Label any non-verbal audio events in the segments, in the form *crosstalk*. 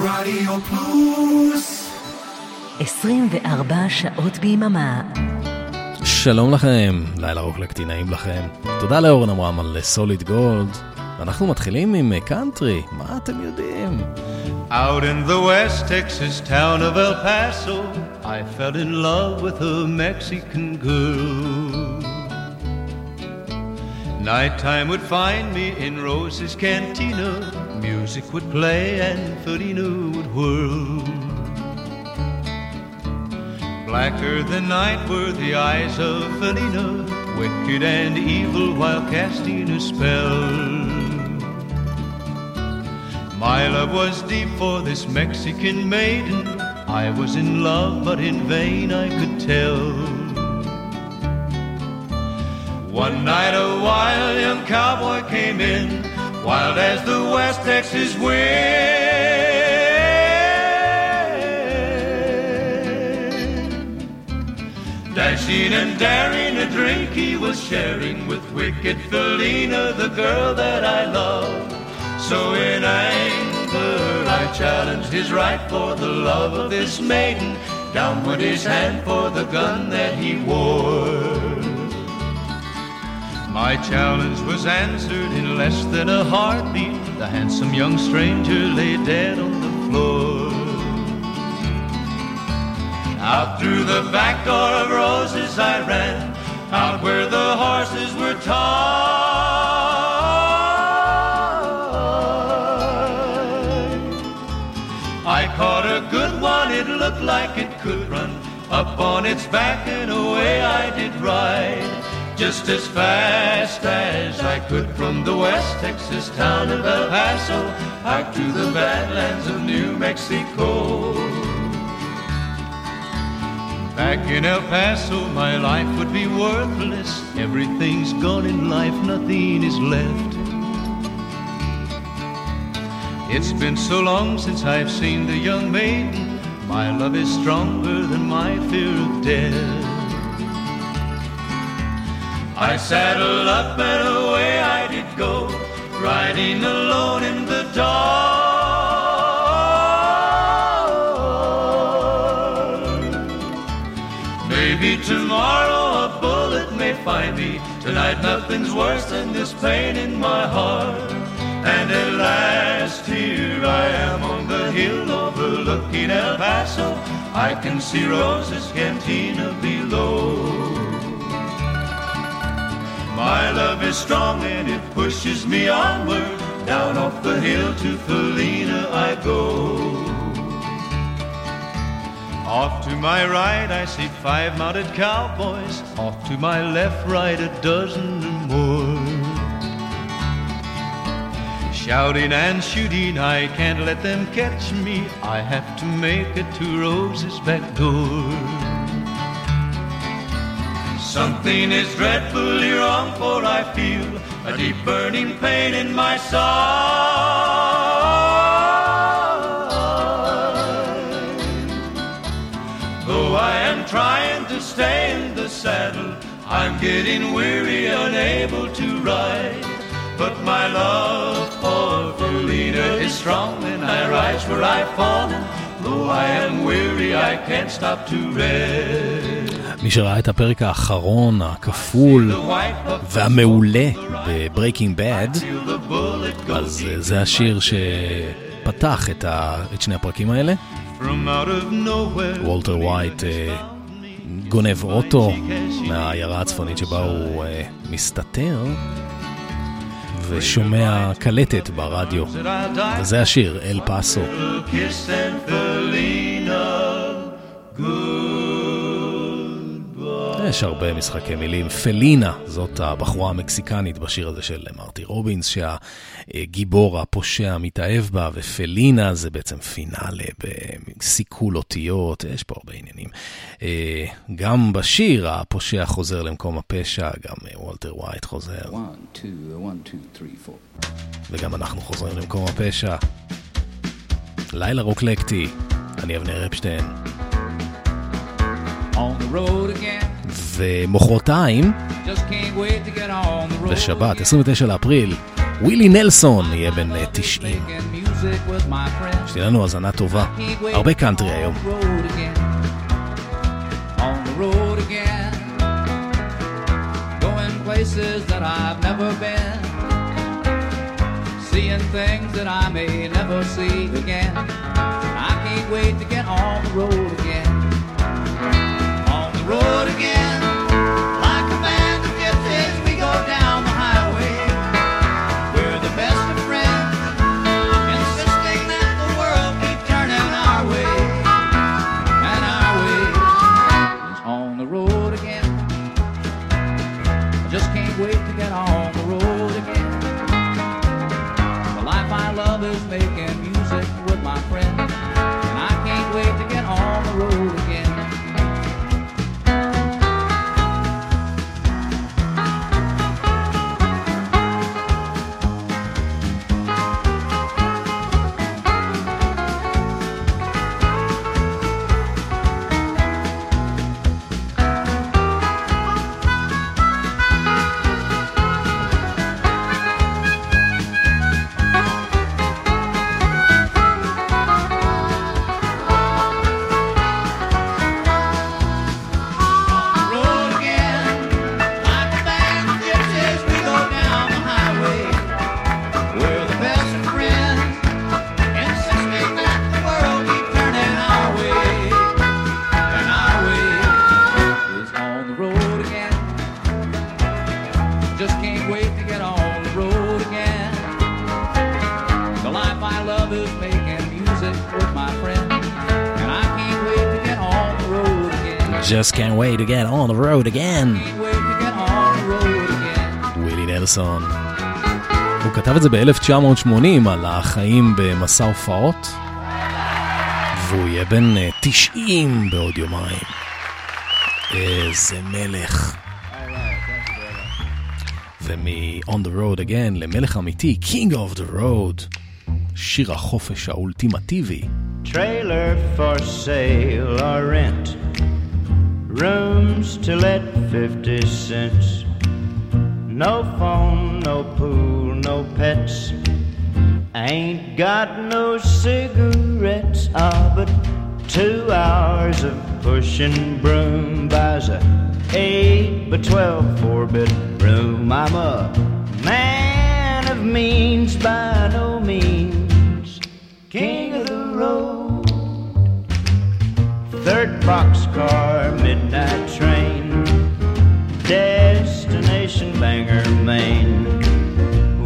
רדיו פלוס 24 שעות ביממה. שלום לכם, לילה רוקלקטי נעים לכם. תודה לאורן אמרם על סוליד גולד. אנחנו מתחילים עם קאנטרי, מה אתם יודעים? Out in the west Texas town of El Paso, I fell in love with a Mexican girl. Nighttime would find me in Rose's cantina, music would play and Felina would whirl. Blacker than night were the eyes of Felina, wicked and evil while casting a spell. My love was deep for this Mexican maiden. I was in love, but in vain I could tell. One night a wild young cowboy came in, wild as the West Texas wind. Dashing and daring a drink he was sharing with wicked Felina, the girl that I love. So in anger I challenged his right for the love of this maiden. Down went his hand for the gun that he wore. My challenge was answered in less than a heartbeat. The handsome young stranger lay dead on the floor. Out through the back door of Rose's I ran, out where the horses were tied. I caught a good one, it looked like it could run up on its back and away I did ride. Just as fast as I could from the West Texas town of El Paso out to the badlands of New Mexico. Back in El Paso, my life would be worthless. Everything's gone in life, nothing is left. It's been so long since I've seen the young maiden. My love is stronger than my fear of death. I saddled up and away I did go, riding alone in the dark. Maybe tomorrow a bullet may find me. Tonight nothing's worse than this pain in my heart. And at last here I am on the hill overlooking El Paso. I can see Rose's cantina below. My love is strong and it pushes me onward. Down off the hill to Felina I go. Off to my right I see five mounted cowboys. Off to my left, right a dozen or more. Shouting and shooting, I can't let them catch me. I have to make it to Rose's back door. Something is dreadfully wrong, for I feel a deep burning pain in my side. Though I am trying to stay in the saddle, I'm getting weary, unable to ride. But my love for Felina is strong, and I rise where I've fallen. Though I am weary, I can't stop to rest. מי שראה את הפרק האחרון, הכפול והמעולה בברייקינג בד, אז זה השיר שפתח את, ה... את שני הפרקים האלה. וולטר ווייט אה, גונב אוטו מהעיירה הצפונית שבה הוא אה, מסתתר. ושומע קלטת ברדיו, וזה השיר, אל פאסו. יש הרבה משחקי מילים. פלינה, זאת הבחורה המקסיקנית בשיר הזה של מרטי רובינס, שהגיבור הפושע מתאהב בה, ופלינה זה בעצם פינאלה בסיכול אותיות, יש פה הרבה עניינים. גם בשיר הפושע חוזר למקום הפשע, גם וולטר ווייט חוזר. One, two, one, two, three. וגם אנחנו חוזרים למקום הפשע. לילה רוקלקטי, אני אבנר אפשטיין. On the road again. ומחרתיים. בשבת, again. 29 לאפריל, ווילי נלסון יהיה בן 90. שתהיה לנו האזנה טובה. הרבה קאנטרי היום. places that I've never been, seeing things that I may never see again. I can't wait to get on the road road again. Just can't wait to get on the road again. ווילי נלסון. הוא כתב את זה ב-1980 על החיים במסע הופעות, והוא יהיה בן 90 בעוד יומיים. איזה מלך. ומ-On the Road Again למלך אמיתי, King of the Road, שיר החופש האולטימטיבי. Trailer for sale or rent Rooms to let 50 cents. No phone, no pool, no pets. I ain't got no cigarettes. Ah, but two hours of pushing broom buys a eight by twelve four bedroom. I'm a man of means by no means, king of the road. Third boxcar, midnight train, destination Bangor, Maine.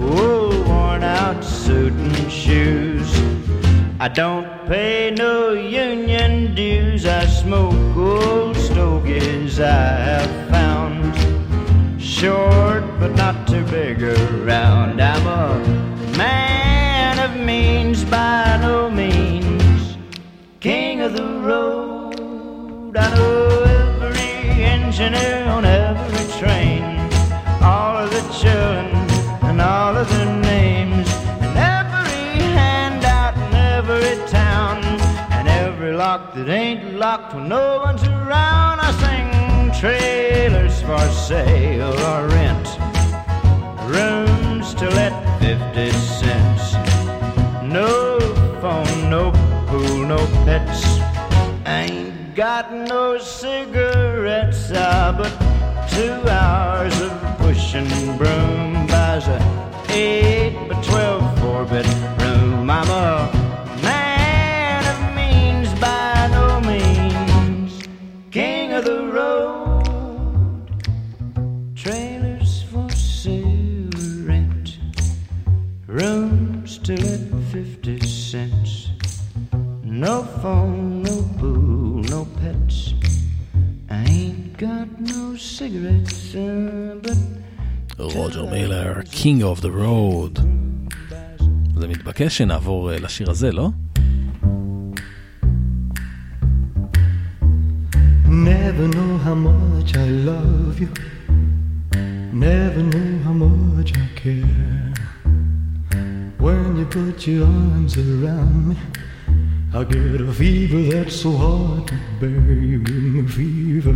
Oh, worn out suit and shoes. I don't pay no union dues. I smoke old stogies I have found. Short but not too big around. I'm a man of means by no means, king of the road. I know every engineer on every train, all of the children and all of their names, and every handout in every town, and every lock that ain't locked when no one's around. I sing trailers for sale or rent, rooms to let 50 cents. No phone, no pool, no pets. Ain't got no cigarettes, ah, but two hours of pushing broom buys a eight by twelve four bedroom. I'm a man of means by no means, king of the road. Trailers for sale, rent, rooms to let fifty cents. No phone, cigarettes, uh, but... רוג'ר מיילר, King of the Road. זה מתבקש שנעבור לשיר הזה, לא? Never know how much I love you. Never know how much I care. When you put your arms around me. I get a fever that's so hard to bear. You give me fever.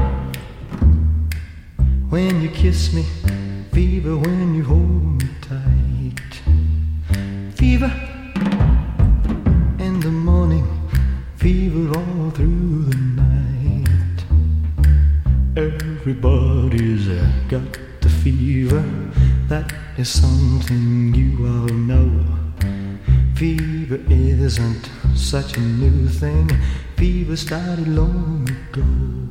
when you kiss me, fever when you hold me tight. Fever in the morning, fever all through the night. Everybody's got the fever, that is something you all know. Fever isn't such a new thing, fever started long ago.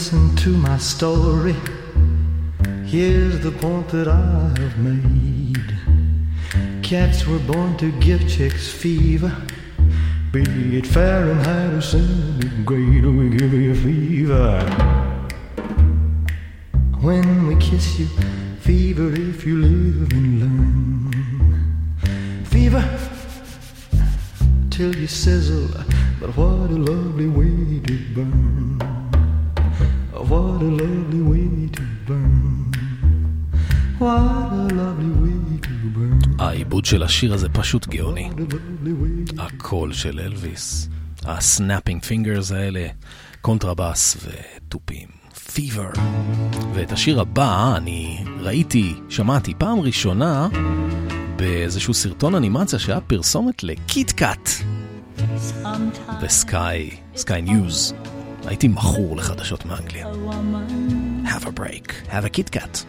Listen to my story. Here's the point that I have made. Cats were born to give chicks fever. Be it Fahrenheit or centigrade, we give you fever. When we kiss you, fever if you live and learn. Fever till you sizzle, but what a lovely way to burn. What a lovely way to burn. What a lovely way to burn. העיבוד של השיר הזה פשוט גאוני. הקול של אלוויס, הסנאפינג פינגרס האלה, קונטרבאס ותופים. Fever. ואת השיר הבא אני ראיתי, שמעתי פעם ראשונה באיזשהו סרטון אנימציה שהיה פרסומת לקיטקאט וסקאי, סקאי ניוז. הייתי מכור לחדשות מאנגליה. Have a break, have a KitKat.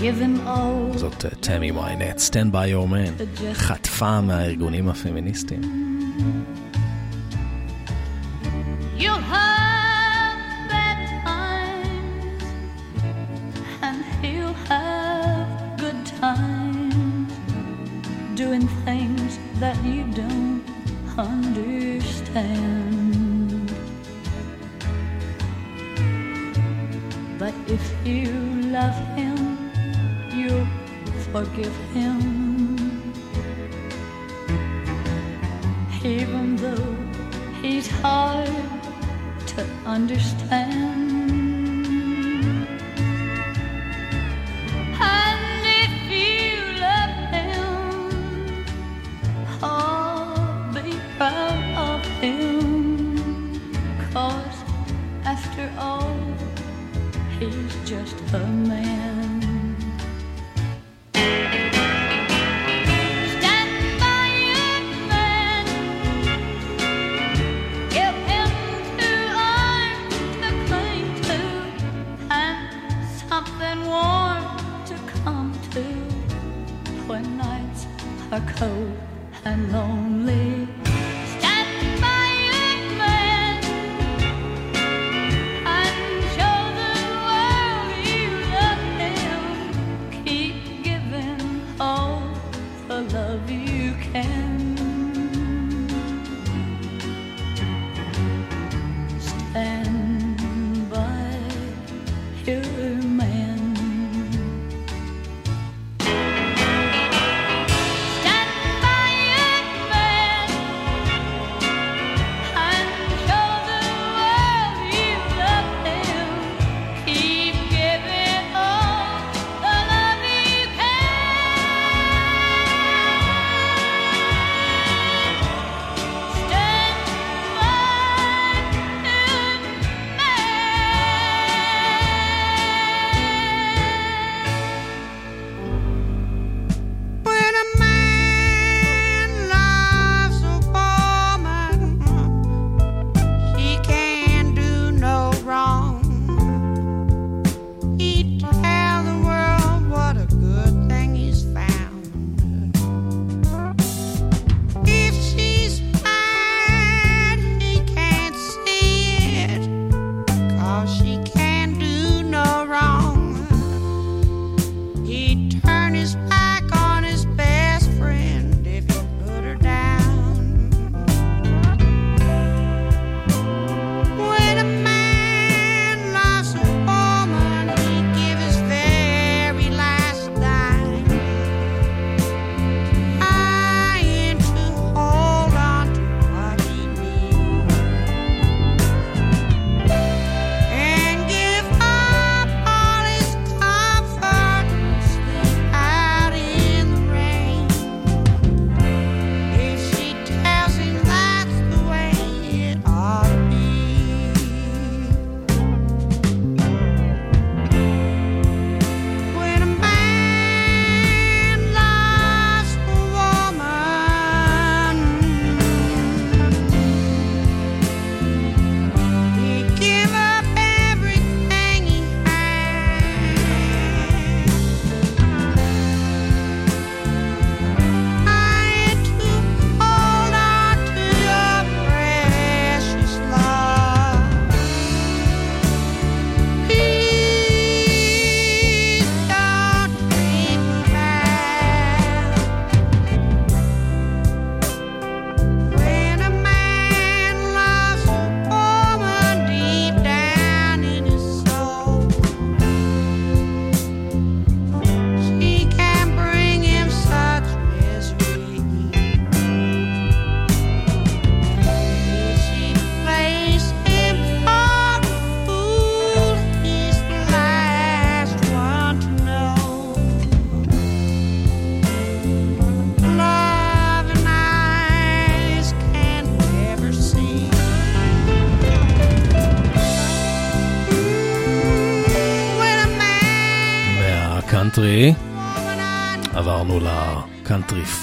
Give him all זאת תמי ויינט, Stand by your man, חטפה מהארגונים הפמיניסטיים. You'll have bad times, and he'll have good times, doing things that you don't understand. But if you love him, you'll forgive him. Even though he's hard to understand. Just a man.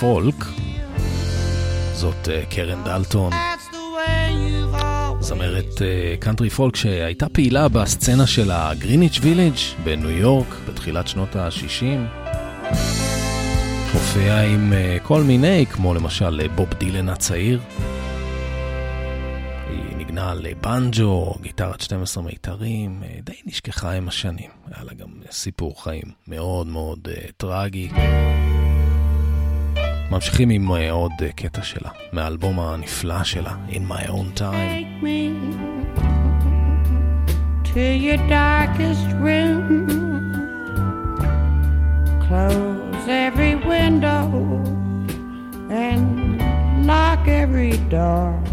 פולק. זאת אה, קרן דלטון, זמרת אה, קאנטרי פולק שהייתה פעילה בסצנה של הגריניץ' וילג' בניו יורק בתחילת שנות ה-60. הופיעה עם אה, כל מיני, כמו למשל בוב דילן הצעיר. היא ניגנה לבנג'ו, גיטרת 12 מיתרים, די נשכחה עם השנים. היה לה גם סיפור חיים מאוד מאוד טרגי. ממשיכים עם עוד קטע שלה, מהאלבום הנפלא שלה, In My Own Time. to your darkest room. Close every window and lock every door.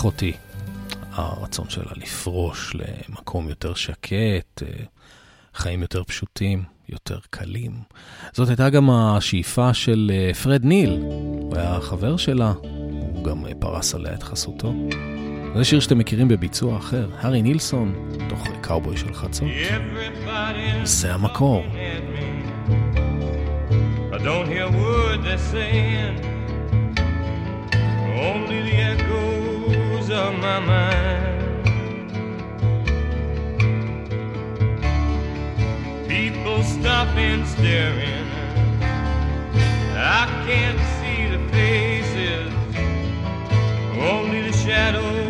קח אותי. הרצון שלה לפרוש למקום יותר שקט, אה, חיים יותר פשוטים, יותר קלים. זאת הייתה גם השאיפה של אה, פרד ניל, הוא היה חבר שלה, הוא גם אה, פרס עליה את חסותו. זה שיר שאתם מכירים בביצוע אחר, הארי נילסון, תוך קאובוי של חצות. זה המקור. don't hear a word they're saying, only the echoes of my mind. People stopping, staring. I can't see the faces, only the shadows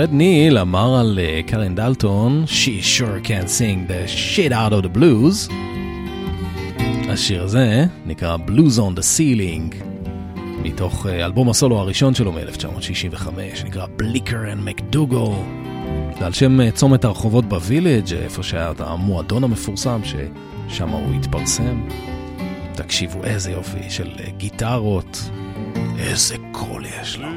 ופרד ניל אמר על אה, קרן דלטון, She sure can sing the shit out of the blues. השיר הזה נקרא Blues on the Ceiling, מתוך אה, אלבום הסולו הראשון שלו מ-1965, נקרא בליקר אנד מקדוגו. זה על שם אה, צומת הרחובות בווילג', איפה שהיה המועדון המפורסם, ששם הוא התפרסם. תקשיבו, איזה יופי של גיטרות, איזה קול יש לו.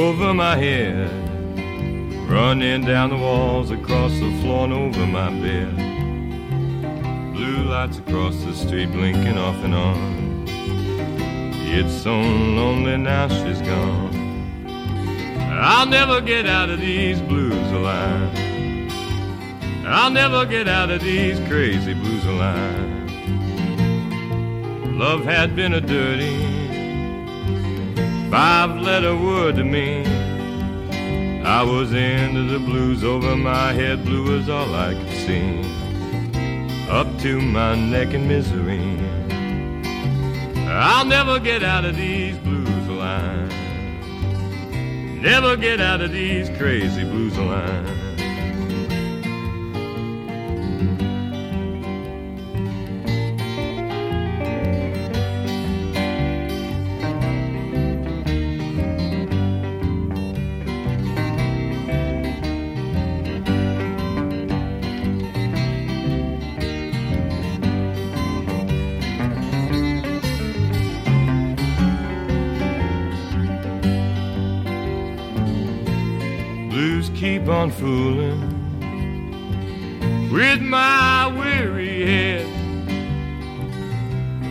Over my head, running down the walls, across the floor, and over my bed. Blue lights across the street, blinking off and on. It's so lonely now she's gone. I'll never get out of these blues alive. I'll never get out of these crazy blues alive. Love had been a dirty five letter word to me. I was into the blues over my head, blue was all I could see. Up to my neck in misery. I'll never get out of these blues alive. Never get out of these crazy blues alive. On fooling with my weary head.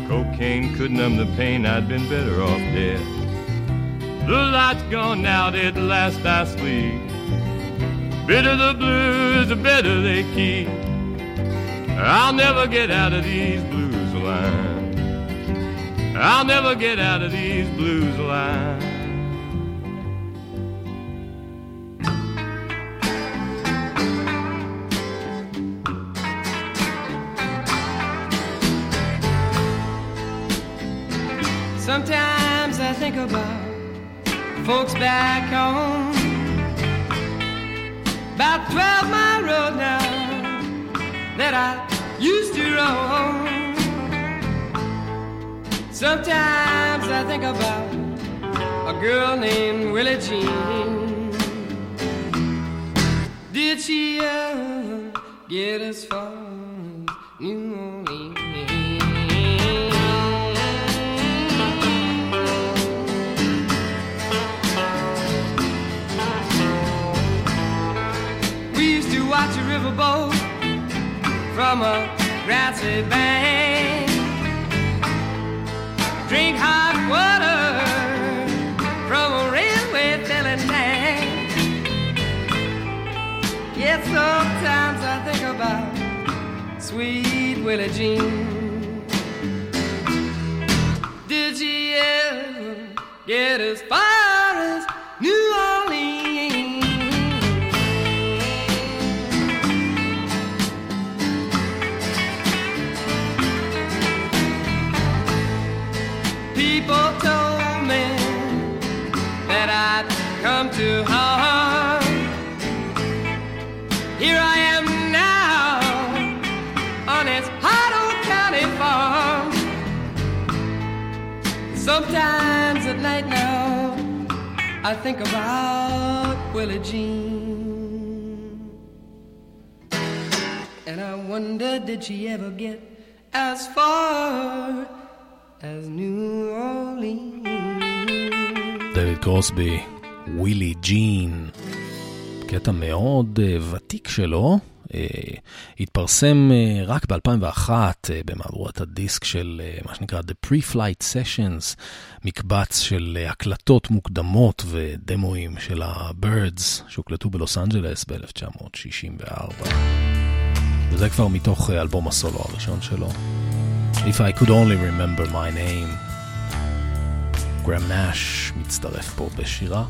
Cocaine could numb the pain, I'd been better off dead. The light's gone out, at last I sleep. Bitter the blues, the better they keep. I'll never get out of these blues lines. I'll never get out of these blues lines. Back home. About 12 mile road now that I used to roam. Sometimes I think about a girl named Willie Jean. Did she ever get as far as New Orleans? From a grassy bank. Drink hot water from a railway filling tank. Yes, sometimes I think about sweet Willie Jean. Did she ever get as far night now, I think about Willie Jean. And I wonder, did she ever get as far as New Orleans? דויד קרוסבי, ווילי ג'ין, קטע מאוד uh, ותיק שלו, uh, התפרסם uh, רק ב-2001 uh, במהדורת הדיסק של uh, מה שנקרא The Pre-Flight Sessions, מקבץ של הקלטות מוקדמות ודמואים של ה-Birds שהוקלטו בלוס אנג'לס ב-1964. וזה כבר מתוך אלבום הסולו הראשון שלו. If I could only remember my name. גרם נאש מצטרף פה בשירה,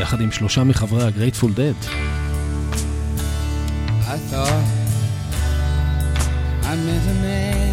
יחד עם שלושה מחברי ה-Grateful Dead. I thought I met a man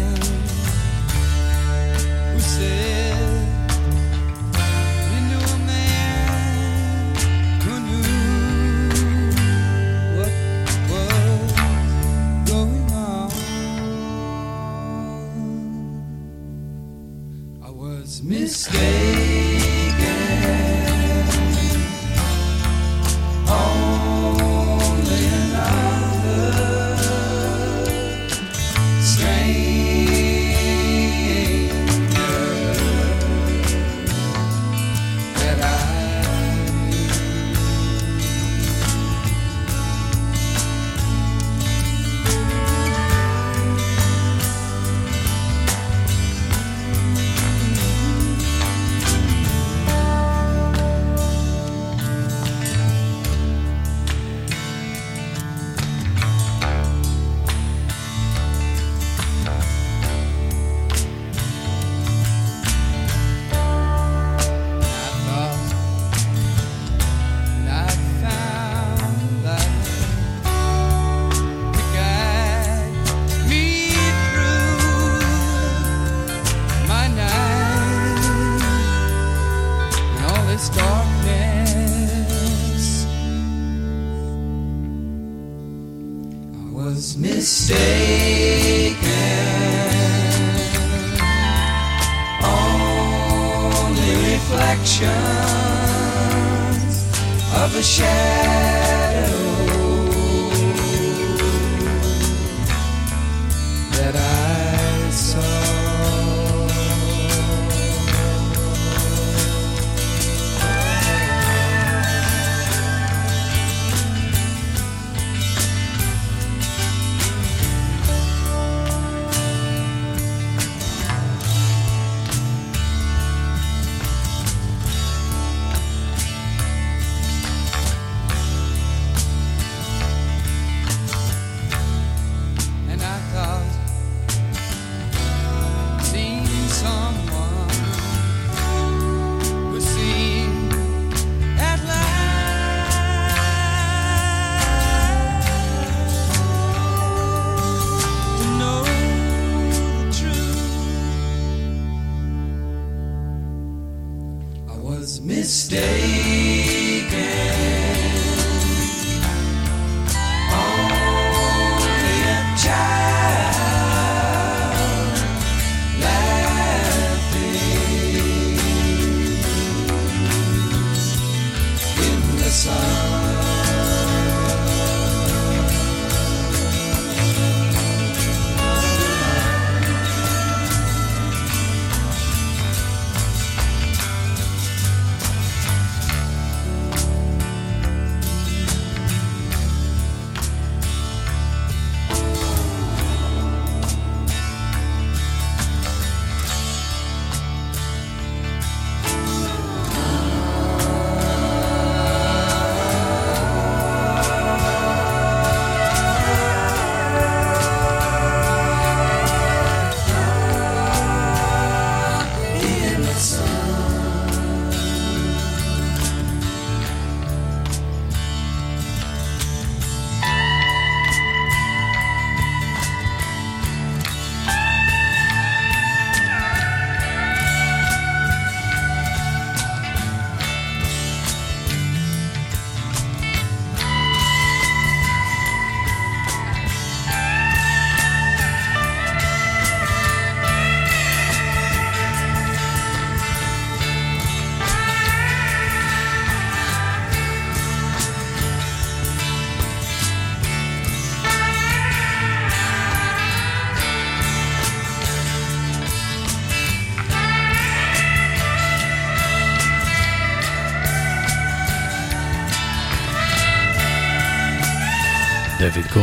stay.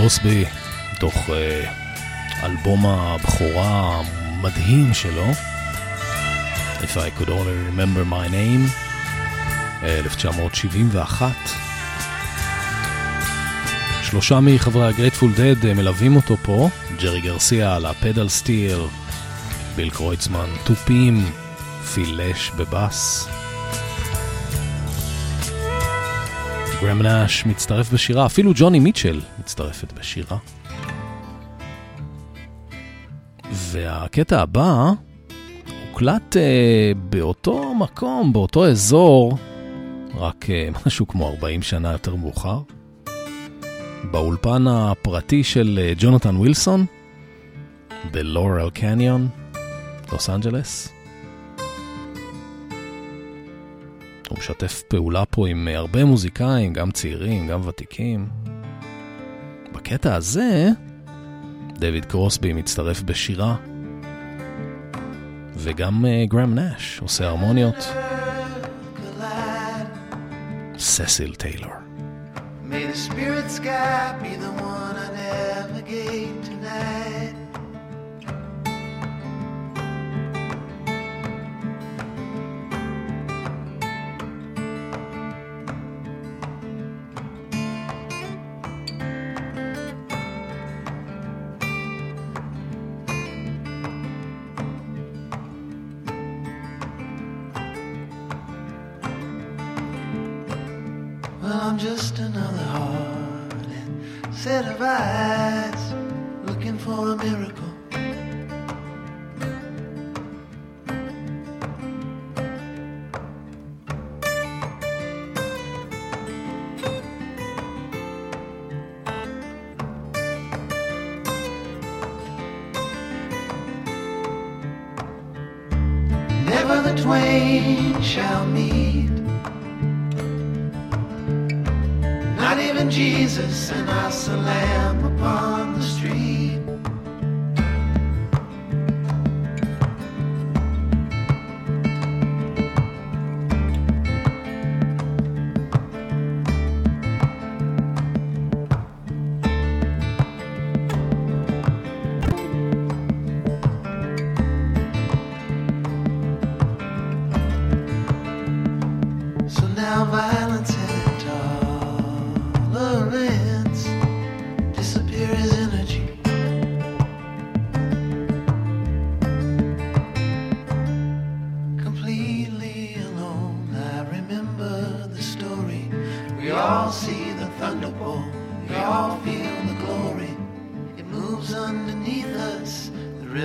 קורסבי, תוך uh, אלבום הבכורה המדהים שלו, If I could only remember my name, 1971. שלושה מחברי הגרייטפול דד מלווים אותו פה, ג'רי גרסיה על הפדל סטיר, ביל קרויצמן תופים, פילש בבאס. גרם נאש מצטרף בשירה, אפילו ג'וני מיטשל מצטרפת בשירה. והקטע הבא הוקלט אה, באותו מקום, באותו אזור, רק אה, *laughs* משהו כמו 40 שנה יותר מאוחר. באולפן הפרטי של אה, ג'ונתן ווילסון, בלורל קניון, לוס אנג'לס. משתף פעולה פה עם אה, הרבה מוזיקאים, גם צעירים, גם ותיקים. בקטע הזה, דויד קרוסבי מצטרף בשירה, וגם uh, גרם נאש עושה הרמוניות. ססיל טיילור. May the spirit sky be the one I navigate tonight. Set of eyes looking for a miracle. And our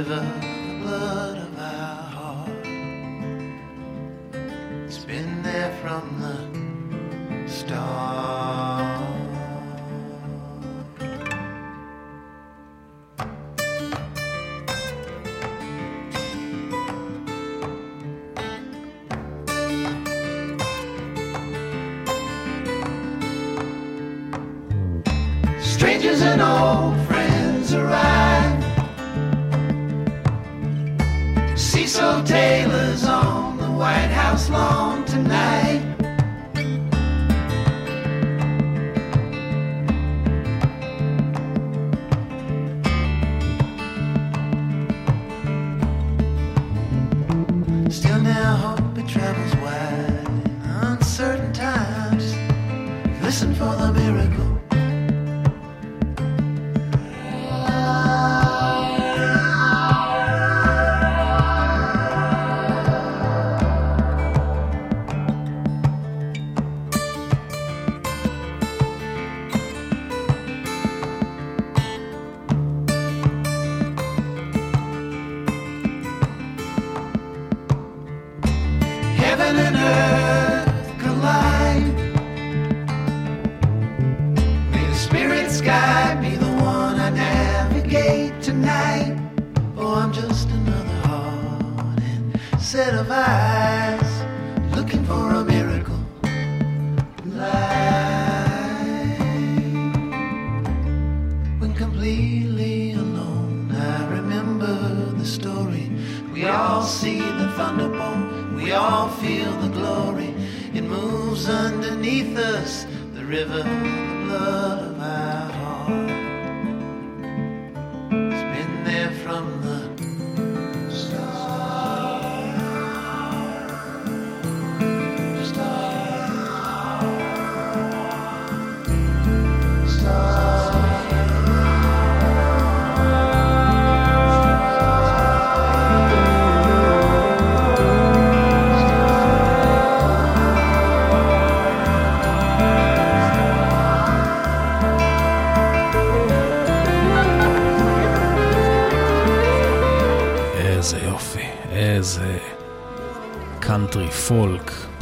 river,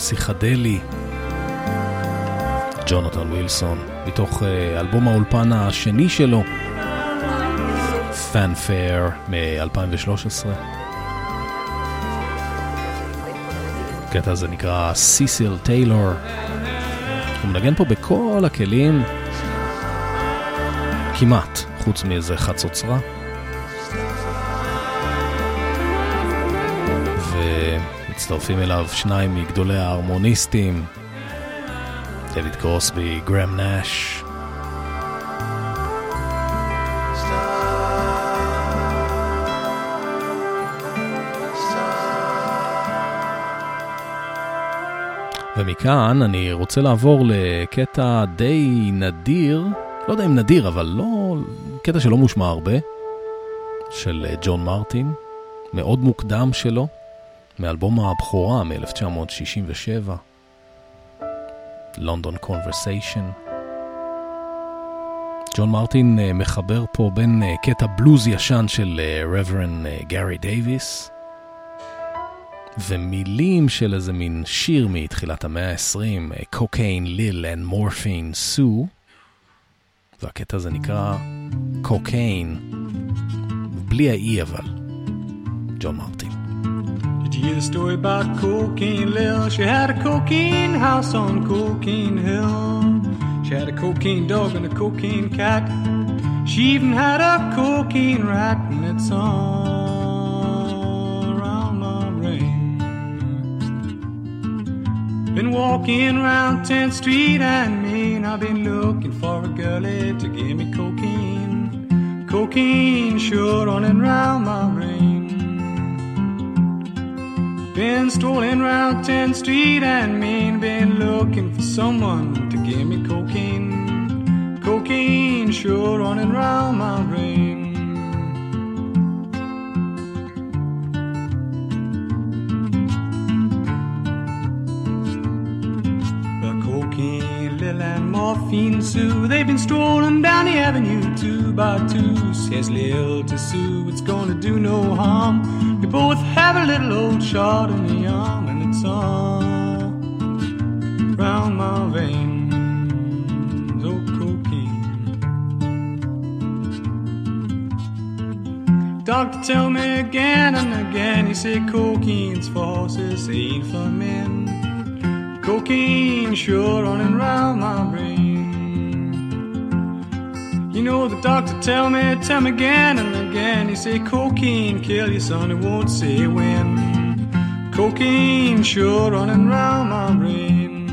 פסיכדלי. ג'ונתן ווילסון, מתוך uh, אלבום האולפן השני שלו, פאנפייר מ-2013. הקטע הזה נקרא סיסיל טיילור. הוא מנגן פה בכל הכלים, כמעט, חוץ מאיזה חצוצרה. ומצטרפים אליו שניים מגדולי ההרמוניסטים, דויד קרוסבי, גרם נאש. ומכאן אני רוצה לעבור לקטע די נדיר, לא יודע אם נדיר, אבל לא, קטע שלא מושמע הרבה, של ג'ון מרטין, מאוד מוקדם שלו, מאלבום הבכורה מ-1967, London Conversation. ג'ון מרטין מחבר פה בין קטע בלוז ישן של רוורן גארי דייוויס, ומילים של איזה מין שיר מתחילת המאה ה-20, קוקיין, ליל and מורפין, סו, והקטע הזה נקרא קוקיין, בלי האי אבל, ג'ון מרטין. You hear the story about Cocaine Lil? She had a cocaine house on Cocaine Hill. She had a cocaine dog and a cocaine cat. She even had a cocaine rat, and it's all around my brain. Been walking around 10th Street and Main. I've been looking for a girlie to give me cocaine. Cocaine sure running round my brain. Been strolling round 10th Street and Main. Been looking for someone to give me cocaine. Cocaine sure running round my brain. Well, cocaine, Lil and morphine Sue, they've been strolling down the avenue two by two. Says Lil to Sue, it's gonna do no harm. We both have a little old shot in the arm, and it's all round my veins. Oh, cocaine. Doctor tell me again and again, he said cocaine's for horses, ain't for men. Cocaine sure running round my brain. You know the doctor tell me, tell me again and again. He say cocaine kill you, son. He won't say when. Cocaine sure running round my brain.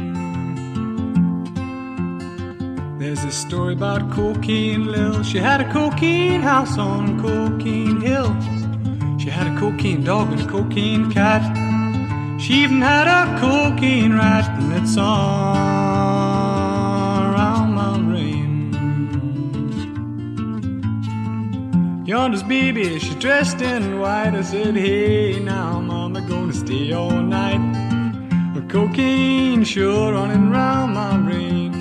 There's a story about Cocaine Lil. She had a cocaine house on Cocaine Hill. She had a cocaine dog and a cocaine cat. She even had a cocaine rat, and it's all Yonder's baby, she dressed in white. I said, Hey, now, mama, gonna stay all night. With cocaine sure running round my brain.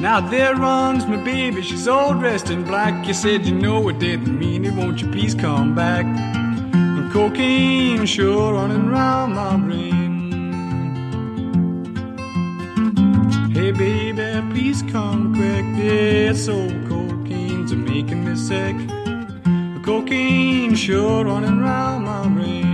Now there runs my baby, she's all dressed in black. You said you know it didn't mean it, won't you please come back? And cocaine sure running round my brain. Hey baby, please come quick. Cocaine's a making me sick. Cocaine sure running round my brain.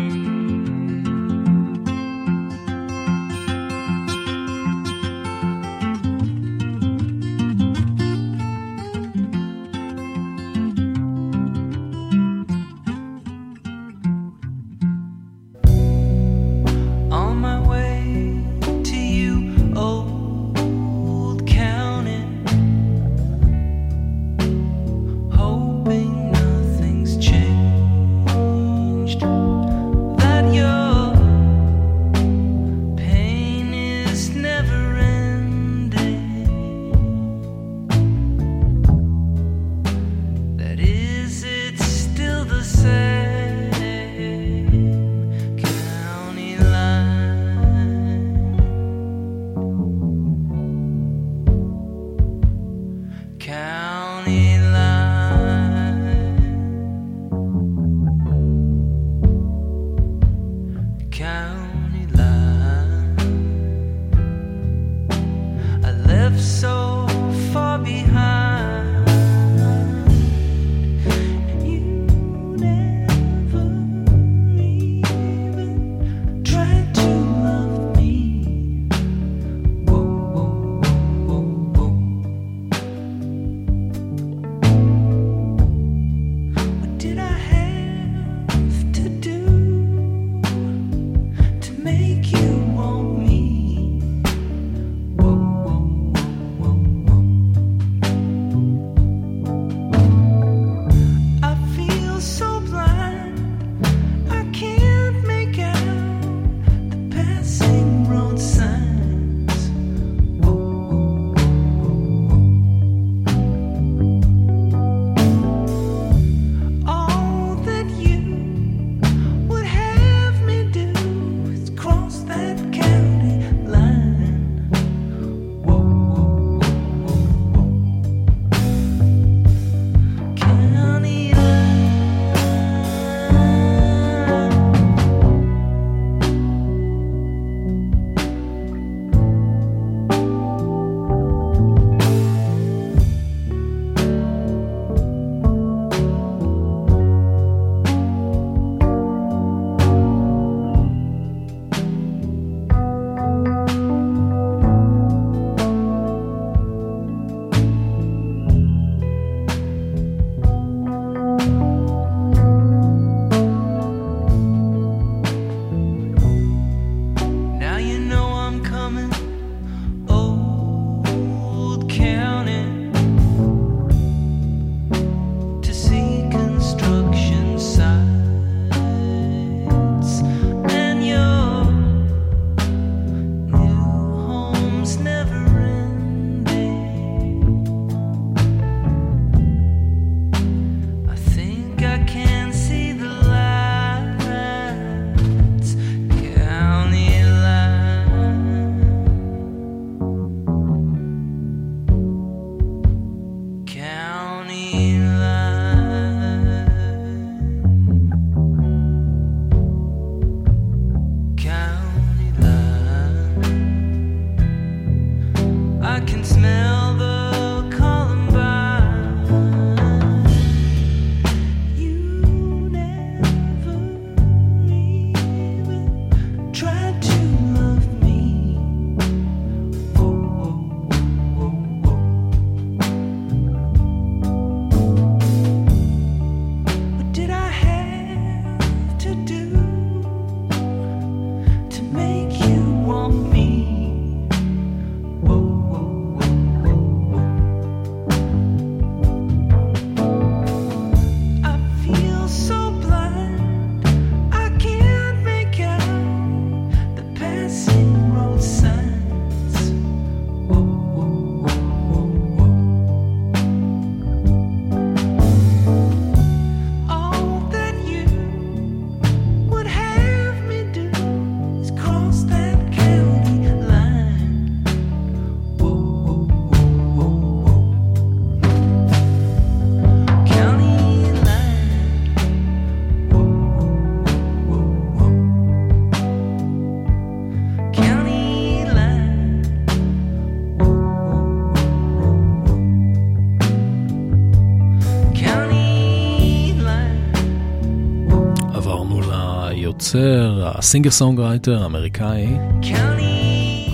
היוצר, הסינגר סונגרייטר האמריקאי,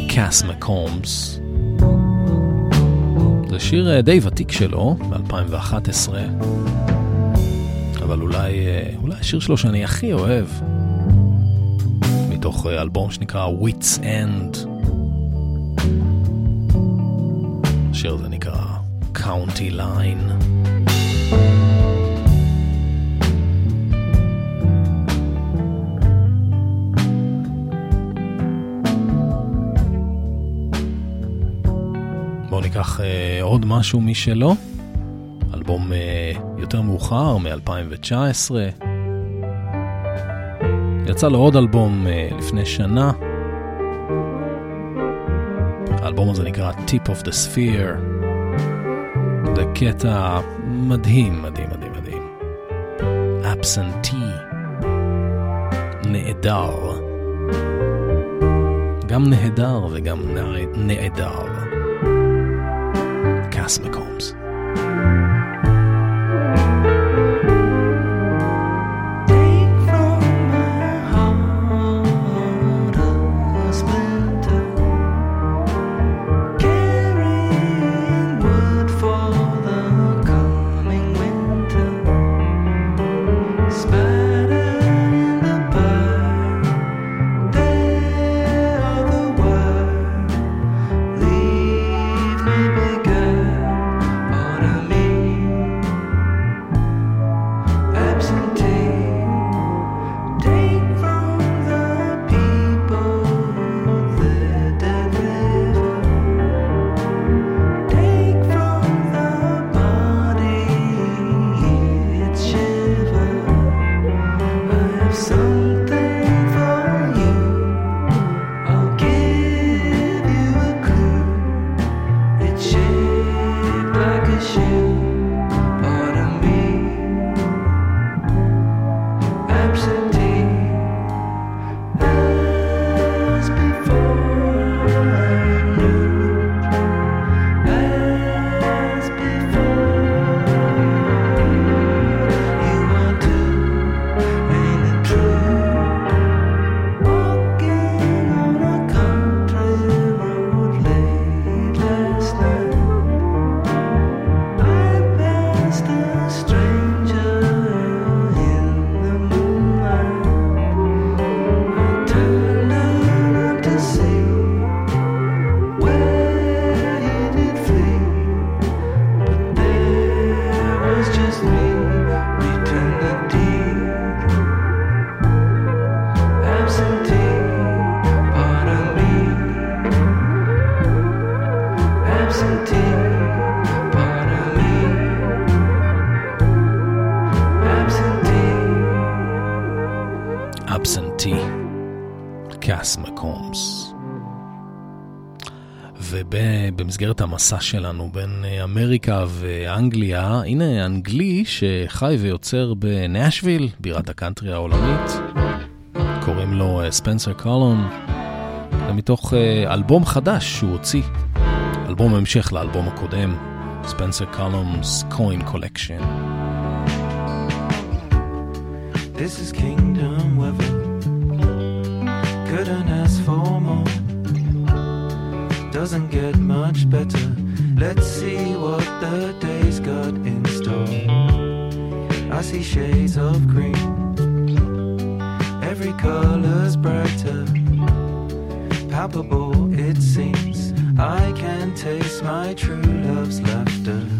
קאס מקומס. זה שיר אה, די ותיק שלו, ב-2011, אבל אולי, אה, אולי השיר שלו שאני הכי אוהב, מתוך אה, אלבום שנקרא Wits End. השיר הזה נקרא County Line. ניקח אה, עוד משהו משלו, אלבום אה, יותר מאוחר, מ-2019. יצא לו עוד אלבום אה, לפני שנה. האלבום הזה נקרא Tip of the Sphere. זה קטע מדהים, מדהים, מדהים, מדהים. Absentee. נהדר. גם נהדר וגם נעדר. Cass McCombs. במסגרת המסע שלנו בין אה, אמריקה ואנגליה, הנה אנגלי שחי ויוצר בנשוויל, בירת הקאנטרי העולמית. קוראים לו אה, ספנסר קולון, ומתוך אה, אלבום חדש שהוא הוציא, אלבום המשך לאלבום הקודם, ספנסר קולונ's קוין קולקשן. This is kingdom weather. Couldn't ask for. Doesn't get much better. Let's see what the day's got in store. I see shades of green, every color's brighter. Palpable, it seems. I can taste my true love's laughter.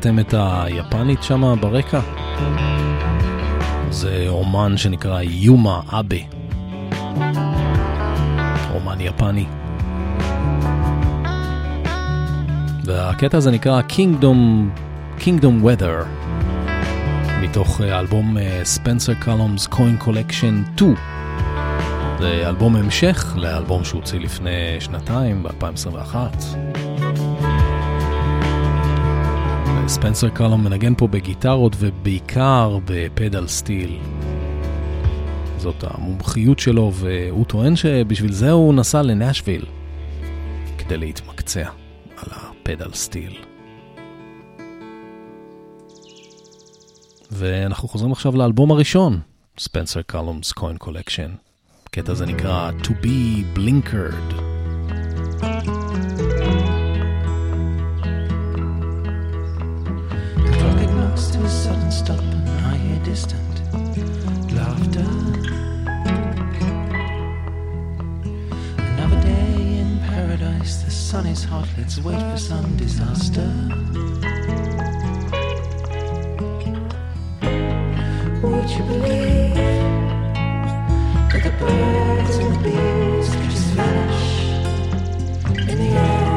קלטתם את היפנית שם ברקע? זה אומן שנקרא יומה אבה. אומן יפני. והקטע הזה נקרא Kingdom, Kingdom Weather, מתוך אה, אלבום ספנסר קלומס קוין קולקשן 2. זה אלבום המשך לאלבום שהוציא לפני שנתיים, ב-2021. ספנסר קלום מנגן פה בגיטרות ובעיקר בפדל סטיל. זאת המומחיות שלו, והוא טוען שבשביל זה הוא נסע לנשוויל, כדי להתמקצע על הפדל סטיל. ואנחנו חוזרים עכשיו לאלבום הראשון, ספנסר קלומס קוין קולקשן. הקטע הזה נקרא To be Blinkered. Stop and I hear distant laughter. Another day in paradise, the sun is hot, let's wait for some disaster. Would you believe that the birds and the bees could vanish in the air?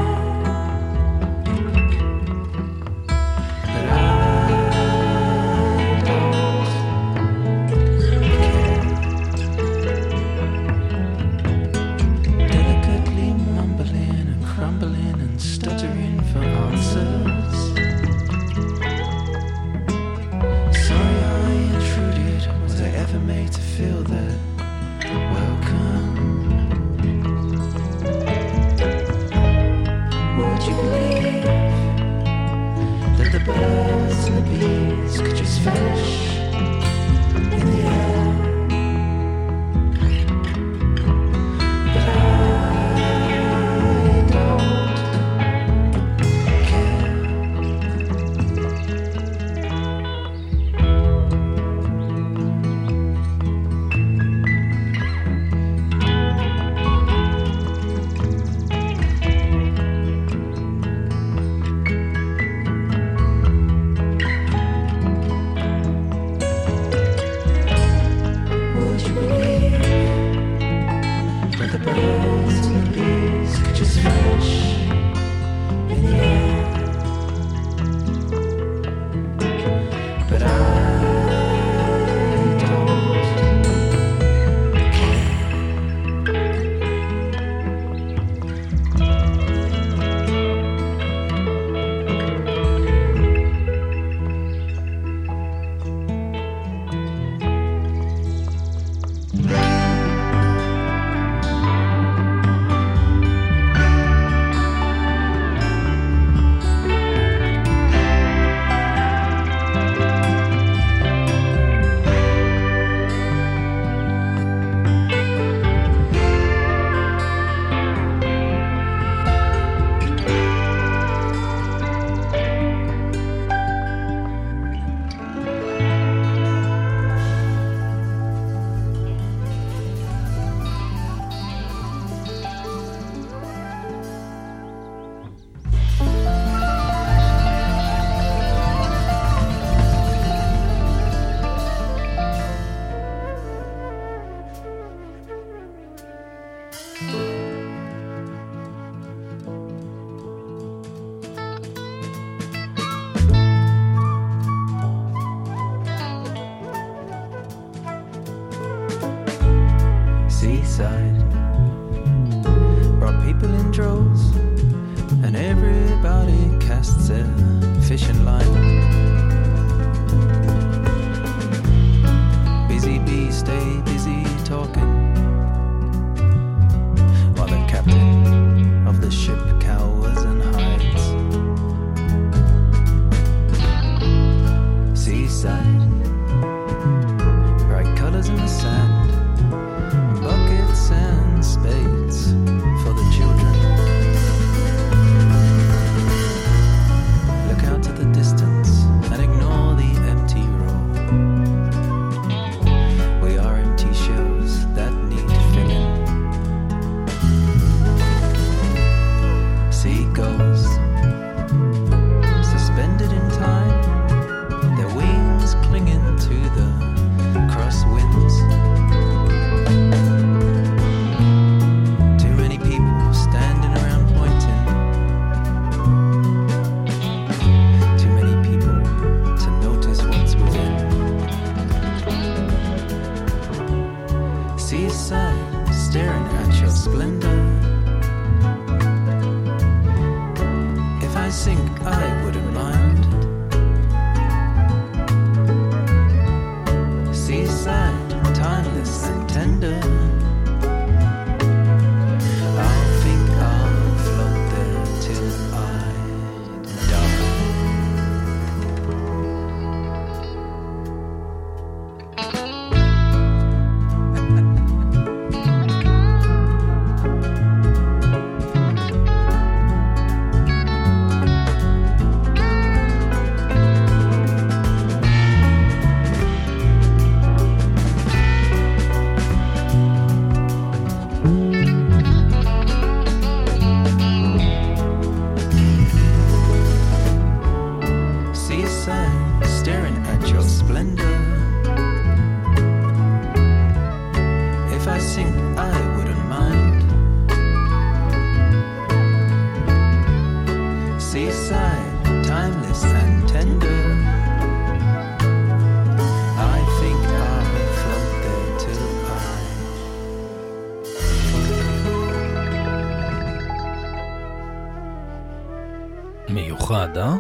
אה?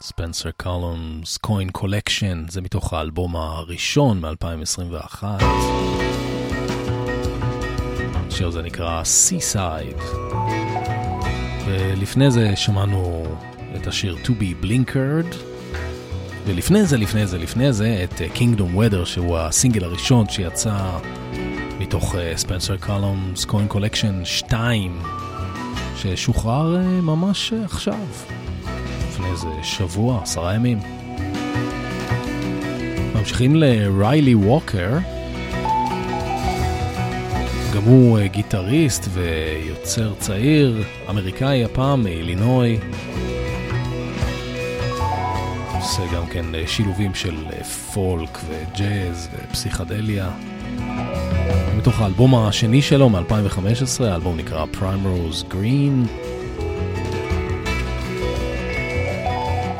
ספנסר קולומס, קוין קולקשן, זה מתוך האלבום הראשון מ-2021. השיר הזה נקרא Seaside. ולפני זה שמענו את השיר To Be Blinkered. ולפני זה, לפני זה, לפני זה, את uh, Kingdom Weather, שהוא הסינגל הראשון שיצא מתוך ספנסר קולומס קוין קולקשן 2, ששוחרר uh, ממש עכשיו, לפני איזה שבוע, עשרה ימים. ממשיכים לריילי ווקר, גם הוא uh, גיטריסט ויוצר צעיר, אמריקאי הפעם מאילינוי. עושה גם כן שילובים של פולק וג'אז ופסיכדליה. מתוך האלבום השני שלו מ-2015, האלבום נקרא Primrose Green.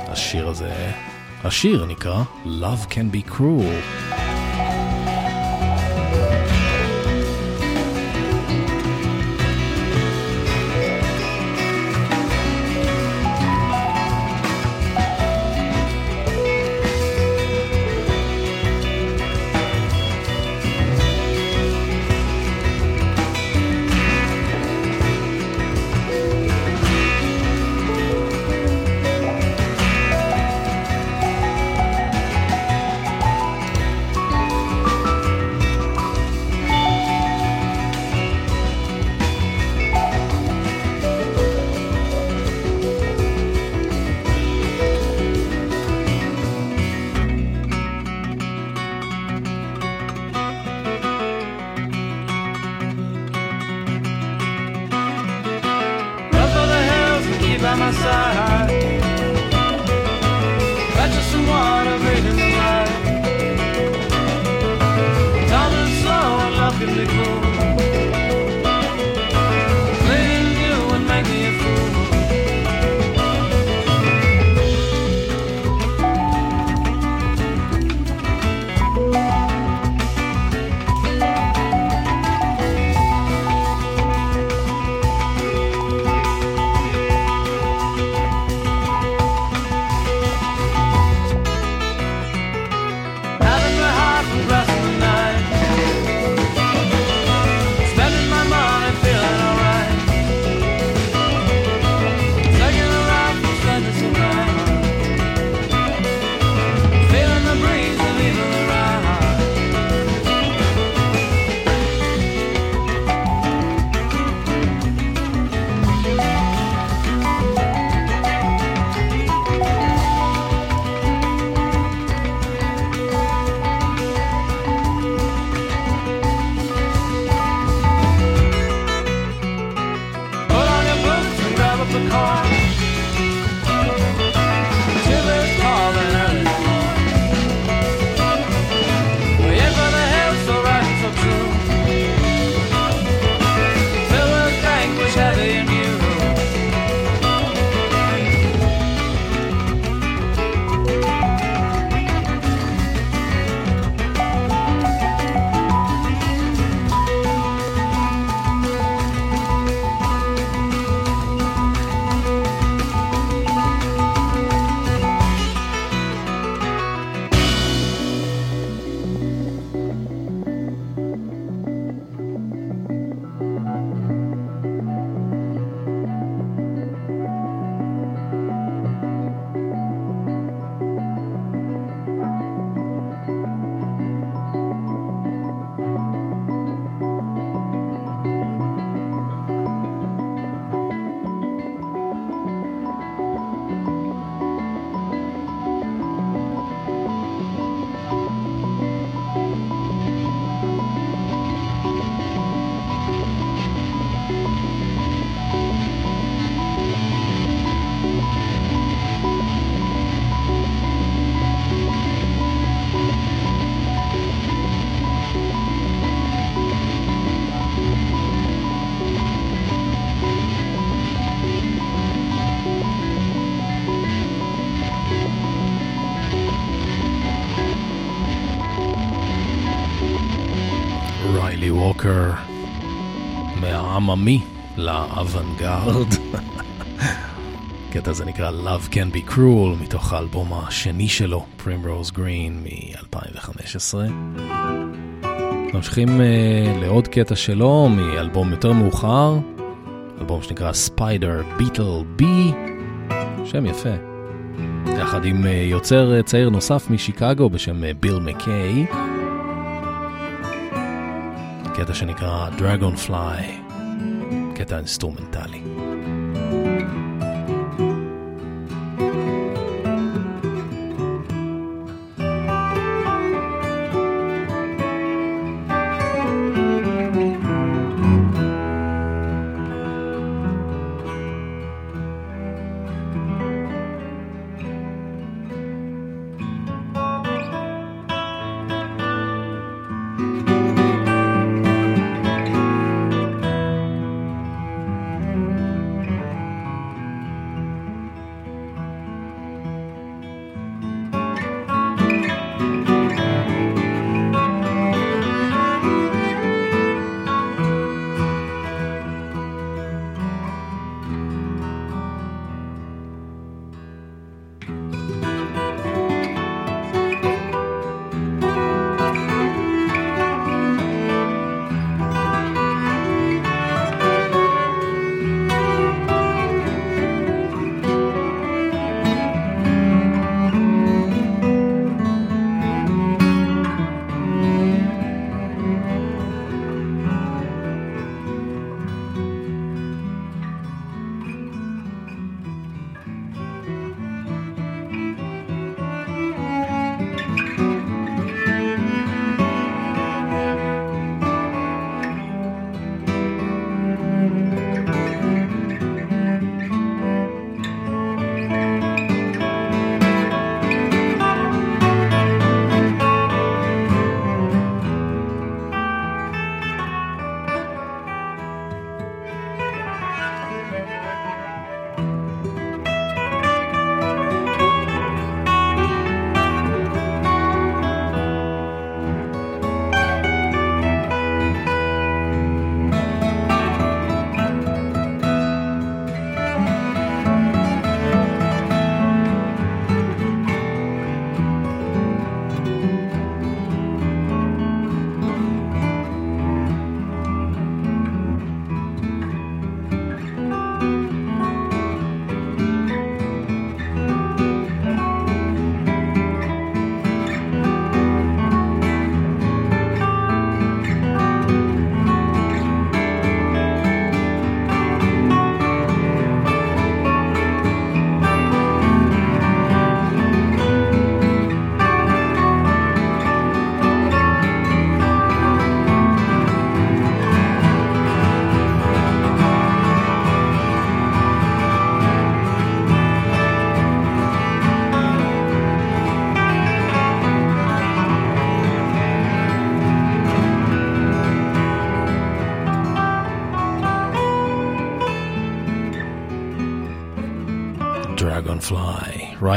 השיר הזה, השיר נקרא Love Can Be Cruel. העממי לאוונגרד. *laughs* הקטע הזה נקרא Love Can Be Cruel, מתוך האלבום השני שלו, Primrose Green מ-2015. ממשיכים uh, לעוד קטע שלו מאלבום יותר מאוחר, אלבום שנקרא Spider Beetle B, שם יפה. יחד עם uh, יוצר uh, צעיר נוסף משיקגו בשם ביל מקיי. קטע שנקרא Dragonfly, Ketan Strumentali.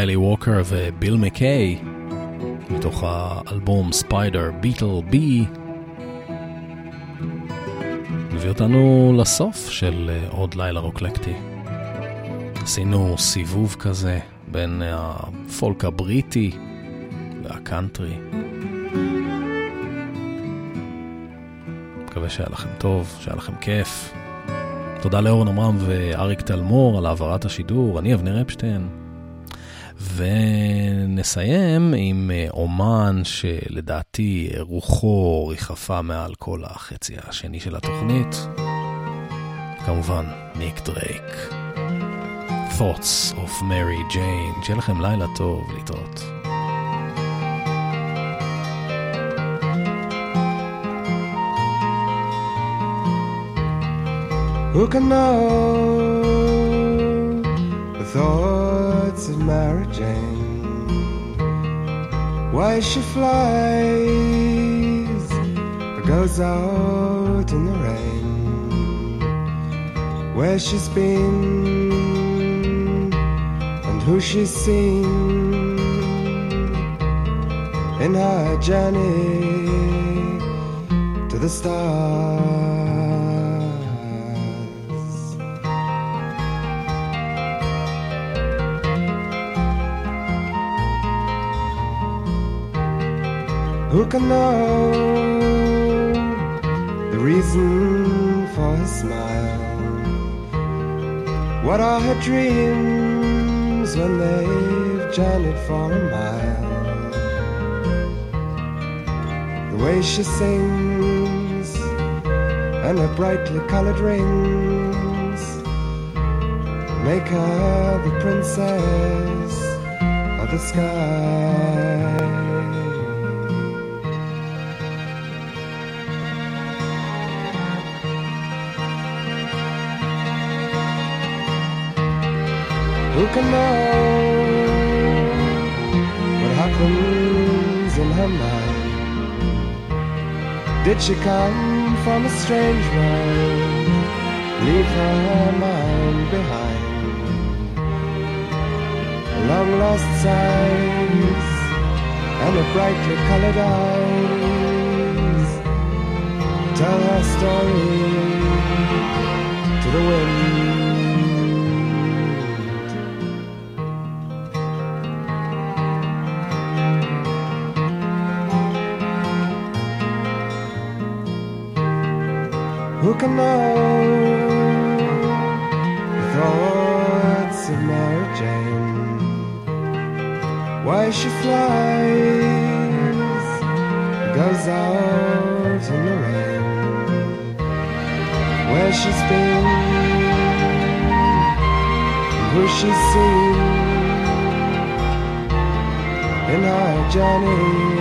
ריילי ווקר וביל מקיי, מתוך האלבום ספיידר ביטל בי, מביא אותנו לסוף של אה, עוד לילה רוקלקטי. עשינו סיבוב כזה בין הפולק הבריטי והקאנטרי. מקווה שהיה לכם טוב, שהיה לכם כיף. תודה לאורן עמרם ואריק תלמור על העברת השידור, אני אבנר אפשטיין. ונסיים עם אה, אומן שלדעתי רוחו ריחפה מעל כל החצי השני של התוכנית. כמובן, ניק דרייק. Thoughts of Mary Jane. שיהיה לכם לילה טוב, להתראות. Who can know the thoughts of Mary Jane? Why she flies or goes out in the rain? Where she's been and who she's seen in her journey to the stars. Who can know the reason for her smile? What are her dreams when they've journeyed for a mile? The way she sings and her brightly colored rings make her the princess of the sky. Who can know what happens in her mind? Did she come from a strange world? Leave her mind behind. Long lost sighs and her brightly colored eyes tell her story to the wind. Know the thoughts of Mary Jane? Why she flies, goes out in the rain. Where she's been, who she's seen in her journey.